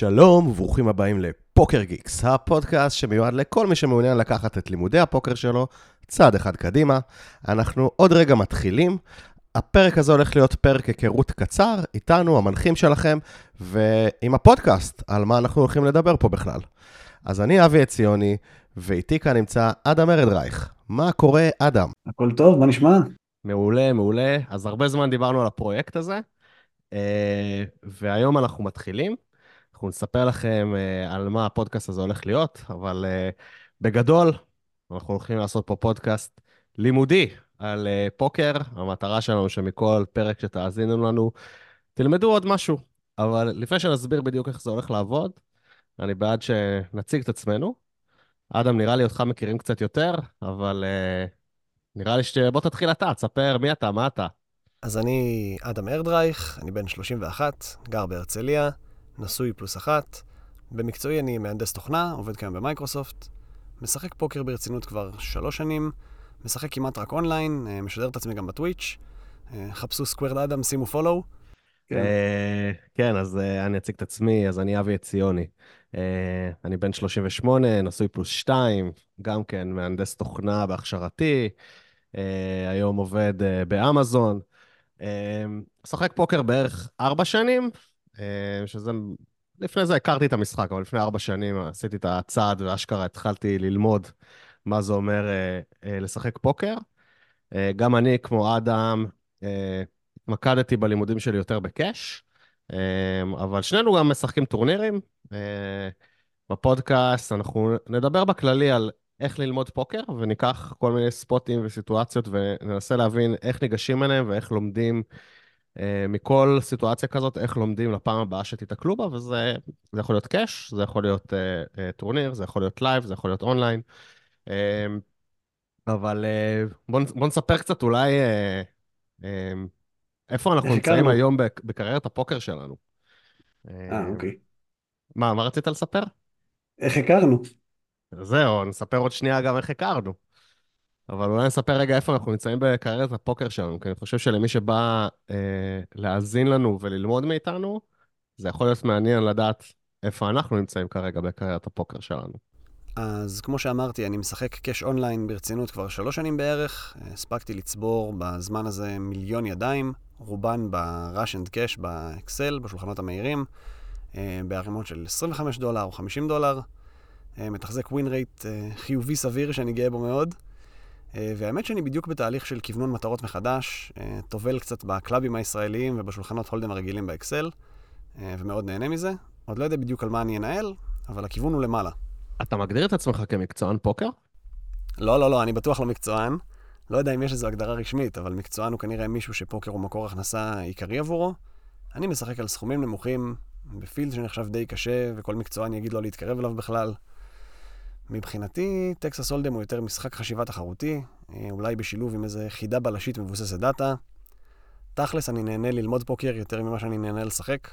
שלום וברוכים הבאים לפוקר גיקס, הפודקאסט שמיועד לכל מי שמעוניין לקחת את לימודי הפוקר שלו צעד אחד קדימה. אנחנו עוד רגע מתחילים. הפרק הזה הולך להיות פרק היכרות קצר, איתנו, המנחים שלכם, ועם הפודקאסט, על מה אנחנו הולכים לדבר פה בכלל. אז אני אבי עציוני, ואיתי כאן נמצא אדם ארדרייך. מה קורה, אדם? הכל טוב, מה נשמע? מעולה, מעולה. אז הרבה זמן דיברנו על הפרויקט הזה, אה, והיום אנחנו מתחילים. אנחנו נספר לכם uh, על מה הפודקאסט הזה הולך להיות, אבל uh, בגדול, אנחנו הולכים לעשות פה פודקאסט לימודי על uh, פוקר. המטרה שלנו שמכל פרק שתאזינו לנו, תלמדו עוד משהו. אבל לפני שנסביר בדיוק איך זה הולך לעבוד, אני בעד שנציג את עצמנו. אדם, נראה לי אותך מכירים קצת יותר, אבל uh, נראה לי ש... בוא תתחיל אתה, תספר מי אתה, מה אתה. אז אני אדם ארדרייך, אני בן 31, גר בהרצליה. נשוי פלוס אחת. במקצועי אני מהנדס תוכנה, עובד כיום במייקרוסופט. משחק פוקר ברצינות כבר שלוש שנים. משחק כמעט רק אונליין, אה, משדר את עצמי גם בטוויץ'. אה, חפשו Squared אדם, שימו follow. כן. אה, כן, אז אני אציג את עצמי, אז אני אבי עציוני. אני בן 38, נשוי פלוס 2, גם כן מהנדס תוכנה בהכשרתי. היום עובד באמזון. משחק פוקר בערך ארבע שנים, שזה, לפני זה הכרתי את המשחק, אבל לפני ארבע שנים עשיתי את הצעד ואשכרה התחלתי ללמוד מה זה אומר אה, אה, לשחק פוקר. גם אני, כמו אדם, התמקדתי בלימודים שלי יותר בקאש, אבל שנינו גם משחקים טורנירים. בפודקאסט אנחנו נדבר בכללי על איך ללמוד פוקר, וניקח כל מיני ספוטים וסיטואציות וננסה להבין איך ניגשים אליהם ואיך לומדים אה, מכל סיטואציה כזאת, איך לומדים לפעם הבאה שתיתקלו בה, וזה יכול להיות cash, זה יכול להיות אה, אה, טורניר, זה יכול להיות live, זה יכול להיות אונליין. אה, אבל אה, בואו בוא נספר קצת אולי אה, אה, איפה אנחנו נמצאים היום בקריירת הפוקר שלנו. אה, אוקיי. מה, מה רצית לספר? איך הכרנו? זהו, נספר עוד שנייה גם איך הכרנו. אבל אולי נספר רגע איפה אנחנו נמצאים בקריירת הפוקר שלנו, כי אני חושב שלמי שבא אה, להאזין לנו וללמוד מאיתנו, זה יכול להיות מעניין לדעת איפה אנחנו נמצאים כרגע בקריירת הפוקר שלנו. אז כמו שאמרתי, אני משחק קאש אונליין ברצינות כבר שלוש שנים בערך. הספקתי לצבור בזמן הזה מיליון ידיים, רובן ב-rush and cash באקסל, בשולחנות המהירים, אה, בערימות של 25 דולר או 50 דולר. אה, מתחזק ווין רייט אה, חיובי סביר שאני גאה בו מאוד. אה, והאמת שאני בדיוק בתהליך של כוונון מטרות מחדש, אה, טובל קצת בקלאבים הישראליים ובשולחנות הולדם הרגילים באקסל, אה, ומאוד נהנה מזה. עוד לא יודע בדיוק על מה אני אנהל, אבל הכיוון הוא למעלה. אתה מגדיר את עצמך כמקצוען פוקר? לא, לא, לא, אני בטוח לא מקצוען. לא יודע אם יש איזו הגדרה רשמית, אבל מקצוען הוא כנראה מישהו שפוקר הוא מקור הכנסה עיקרי עבורו. אני משחק על סכומים נמוכים, בפילד שנחשב די קשה, וכל מקצוען יגיד לא להתקרב אליו בכלל. מבחינתי, טקסס הולדם הוא יותר משחק חשיבה תחרותי, אה, אולי בשילוב עם איזה חידה בלשית מבוססת דאטה. תכלס, אני נהנה ללמוד פוקר יותר ממה שאני נהנה לשחק.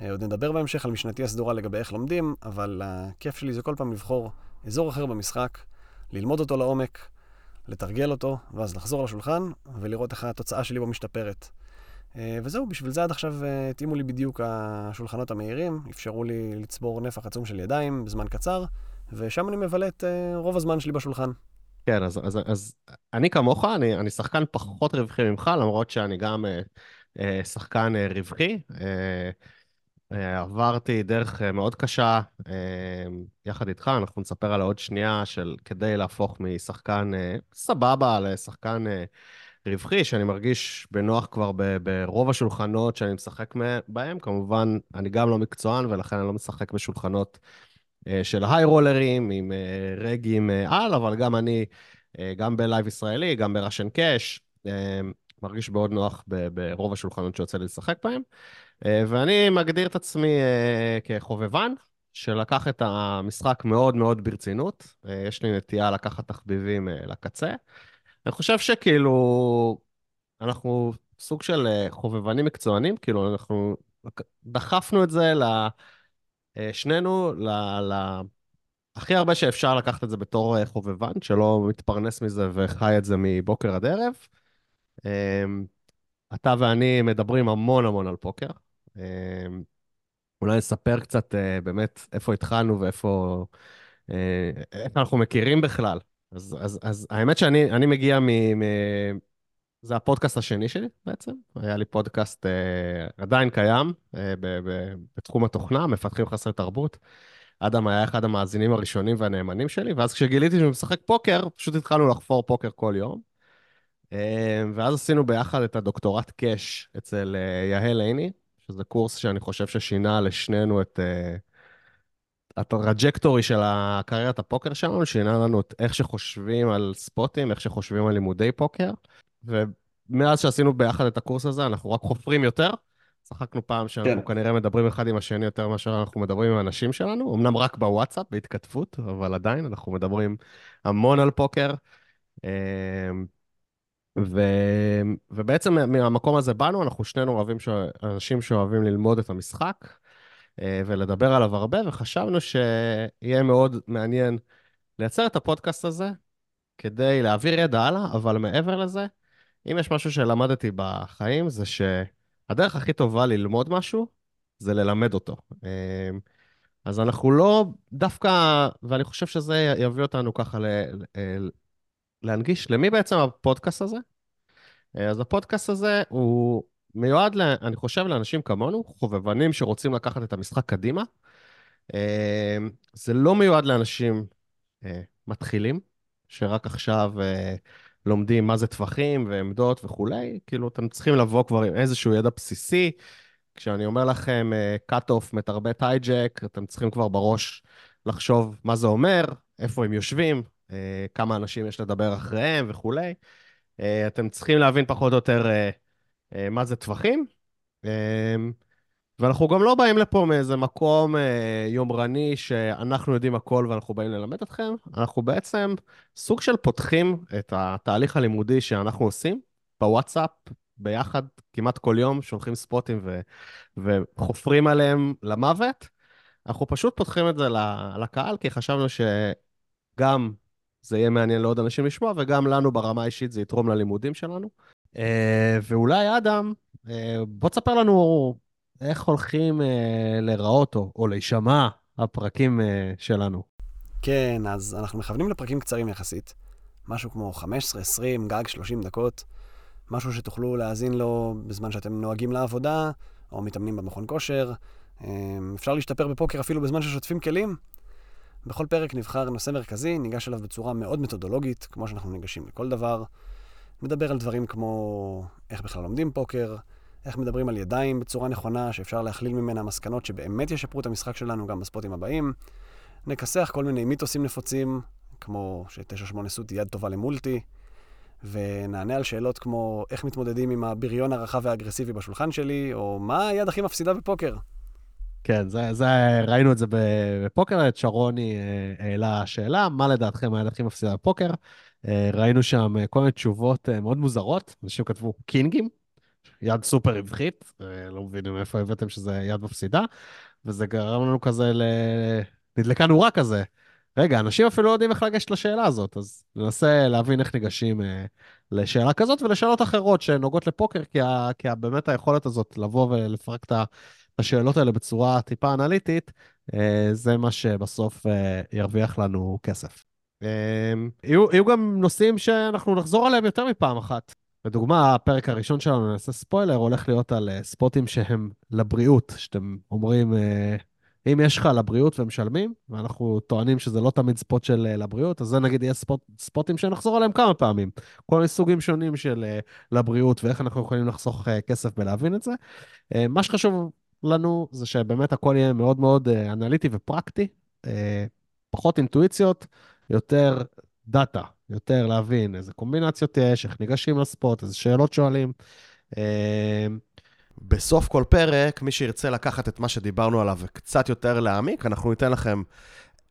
אה, עוד נדבר בהמשך על משנתי הסדורה לגבי איך לומדים, אבל הכיף שלי זה כל פעם לבחור אזור אחר במשחק, ללמוד אותו לעומק, לתרגל אותו, ואז לחזור לשולחן ולראות איך התוצאה שלי בו משתפרת. אה, וזהו, בשביל זה עד עכשיו התאימו לי בדיוק השולחנות המהירים, אפשרו לי לצבור נפח עצום של ידיים בזמן קצר. ושם אני מבלה את uh, רוב הזמן שלי בשולחן. כן, אז, אז, אז אני כמוך, אני, אני שחקן פחות רווחי ממך, למרות שאני גם uh, uh, שחקן uh, רווחי. Uh, uh, עברתי דרך uh, מאוד קשה uh, יחד איתך, אנחנו נספר עליה עוד שנייה, של כדי להפוך משחקן uh, סבבה לשחקן uh, רווחי, שאני מרגיש בנוח כבר ב, ברוב השולחנות שאני משחק בהם. כמובן, אני גם לא מקצוען, ולכן אני לא משחק בשולחנות אה, של היי רולרים עם אה, רגים אה, על, אבל גם אני, גם בלייב ישראלי, גם בראשן קאש, מרגיש מאוד נוח ברוב השולחנות שיוצא לי לשחק בהם. ואני מגדיר את עצמי כחובבן, שלקח את המשחק מאוד מאוד ברצינות. יש לי נטייה לקחת תחביבים לקצה. אני חושב שכאילו, אנחנו סוג של חובבנים מקצוענים, כאילו, אנחנו דחפנו את זה ל... אה, שנינו, ל, ל... הכי הרבה שאפשר לקחת את זה בתור אה, חובבן, שלא מתפרנס מזה וחי את זה מבוקר עד ערב. אמ, אתה ואני מדברים המון המון על פוקר. אמ, אולי נספר קצת uh, באמת איפה התחלנו ואיפה... איך אנחנו מכירים בכלל. אז, אז, אז האמת שאני מגיע מ... מ... זה הפודקאסט השני שלי בעצם. היה לי פודקאסט uh, עדיין קיים uh, ב, ב, בתחום התוכנה, מפתחים חסרי תרבות. אדם היה אחד המאזינים הראשונים והנאמנים שלי, ואז כשגיליתי שהוא משחק פוקר, פשוט התחלנו לחפור פוקר כל יום. ואז עשינו ביחד את הדוקטורט cash אצל יהל עיני, שזה קורס שאני חושב ששינה לשנינו את... ה trajectory של הקריירת הפוקר שלנו, שינה לנו את איך שחושבים על ספוטים, איך שחושבים על לימודי פוקר. ומאז שעשינו ביחד את הקורס הזה, אנחנו רק חופרים יותר. צחקנו פעם שאנחנו כן. כנראה מדברים אחד עם השני יותר מאשר אנחנו מדברים עם האנשים שלנו, אמנם רק בוואטסאפ, בהתכתבות, אבל עדיין אנחנו מדברים המון על פוקר. ו... ובעצם מהמקום הזה באנו, אנחנו שנינו אוהבים, ש... אנשים שאוהבים ללמוד את המשחק אה, ולדבר עליו הרבה, וחשבנו שיהיה מאוד מעניין לייצר את הפודקאסט הזה כדי להעביר ידע הלאה, אבל מעבר לזה, אם יש משהו שלמדתי בחיים, זה שהדרך הכי טובה ללמוד משהו זה ללמד אותו. אה, אז אנחנו לא דווקא, ואני חושב שזה יביא אותנו ככה ל... להנגיש למי בעצם הפודקאסט הזה. אה, אז הפודקאסט הזה הוא מיועד, ל, אני חושב, לאנשים כמונו, חובבנים שרוצים לקחת את המשחק קדימה. אה, זה לא מיועד לאנשים אה, מתחילים, שרק עכשיו לומדים מה זה טווחים ועמדות וכולי. כאילו, אתם צריכים לבוא כבר עם איזשהו ידע בסיסי. כשאני אומר לכם cut-off מתרבט הייג'ק, אתם צריכים כבר בראש לחשוב מה זה אומר, איפה הם יושבים, כמה אנשים יש לדבר אחריהם וכולי. אתם צריכים להבין פחות או יותר מה זה טווחים. ואנחנו גם לא באים לפה מאיזה מקום יומרני שאנחנו יודעים הכל ואנחנו באים ללמד אתכם, אנחנו בעצם סוג של פותחים את התהליך הלימודי שאנחנו עושים בוואטסאפ, ביחד, כמעט כל יום, שולחים ספוטים ו- וחופרים עליהם למוות. אנחנו פשוט פותחים את זה לקהל, כי חשבנו שגם זה יהיה מעניין לעוד אנשים לשמוע, וגם לנו ברמה האישית זה יתרום ללימודים שלנו. אה, ואולי אדם, אה, בוא תספר לנו איך הולכים אה, להיראות או, או להישמע הפרקים שלנו. כן, אז אנחנו מכוונים לפרקים קצרים יחסית. משהו כמו 15, 20, גג 30 דקות. משהו שתוכלו להאזין לו בזמן שאתם נוהגים לעבודה, או מתאמנים במכון כושר. אפשר להשתפר בפוקר אפילו בזמן ששוטפים כלים. בכל פרק נבחר נושא מרכזי, ניגש אליו בצורה מאוד מתודולוגית, כמו שאנחנו ניגשים לכל דבר. נדבר על דברים כמו איך בכלל לומדים פוקר, איך מדברים על ידיים בצורה נכונה, שאפשר להכליל ממנה מסקנות שבאמת ישפרו את המשחק שלנו גם בספוטים הבאים. נכסח כל מיני מיתוסים נפוצים, כמו ש-9-8 סוט יד טובה למולטי, ונענה על שאלות כמו איך מתמודדים עם הבריון הרחב והאגרסיבי בשולחן שלי, או מה היד הכי מפסידה בפוקר. כן, זה, זה, ראינו את זה בפוקר, את שרוני אה, העלה שאלה, מה לדעתכם היד הכי מפסידה בפוקר? אה, ראינו שם אה, כל מיני תשובות מאוד מוזרות, אנשים כתבו קינגים, יד סופר רווחית, לא מבינים איפה הבאתם שזה יד מפסידה, וזה גרם לנו כזה ל... נדלקה נורה כזה. רגע, אנשים אפילו לא יודעים איך לגשת לשאלה הזאת, אז ננסה להבין איך ניגשים אה, לשאלה כזאת ולשאלות אחרות שנוגעות לפוקר, כי, ה, כי ה, באמת היכולת הזאת לבוא ולפרק את השאלות האלה בצורה טיפה אנליטית, אה, זה מה שבסוף אה, ירוויח לנו כסף. אה, יהיו, יהיו גם נושאים שאנחנו נחזור עליהם יותר מפעם אחת. לדוגמה, הפרק הראשון שלנו, נעשה ספוילר, הולך להיות על uh, ספוטים שהם לבריאות, שאתם אומרים, uh, אם יש לך לבריאות ומשלמים, ואנחנו טוענים שזה לא תמיד ספוט של uh, לבריאות, אז זה נגיד יהיה ספוט, ספוטים שנחזור עליהם כמה פעמים. כל מיני סוגים שונים של לבריאות, ואיך אנחנו יכולים לחסוך כסף בלהבין את זה. מה שחשוב לנו זה שבאמת הכל יהיה מאוד מאוד אנליטי ופרקטי, פחות אינטואיציות, יותר דאטה, יותר להבין איזה קומבינציות יש, איך ניגשים לספוט, איזה שאלות שואלים. Uh, בסוף כל פרק, מי שירצה לקחת את מה שדיברנו עליו וקצת יותר להעמיק, אנחנו ניתן לכם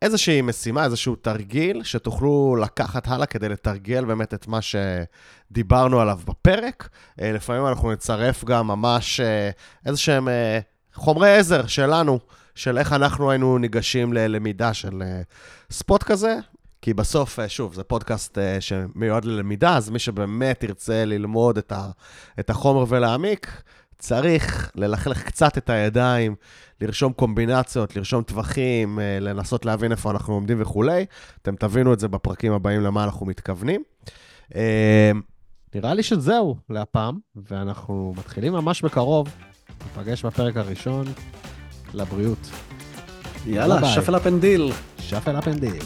איזושהי משימה, איזשהו תרגיל, שתוכלו לקחת הלאה כדי לתרגל באמת את מה שדיברנו עליו בפרק. אה, לפעמים אנחנו נצרף גם ממש אה, איזה שהם אה, חומרי עזר שלנו, של איך אנחנו היינו ניגשים ללמידה של ספוט כזה. כי בסוף, שוב, זה פודקאסט שמיועד ללמידה, אז מי שבאמת ירצה ללמוד את, ה, את החומר ולהעמיק, צריך ללכלך קצת את הידיים, לרשום קומבינציות, לרשום טווחים, אה, לנסות להבין איפה אנחנו עומדים וכולי. אתם תבינו את זה בפרקים הבאים למה אנחנו מתכוונים. אה, נראה לי שזהו להפעם, ואנחנו מתחילים ממש בקרוב. ניפגש בפרק הראשון. לבריאות. יאללה. שפל הפנדיל. שפל אפנדיל.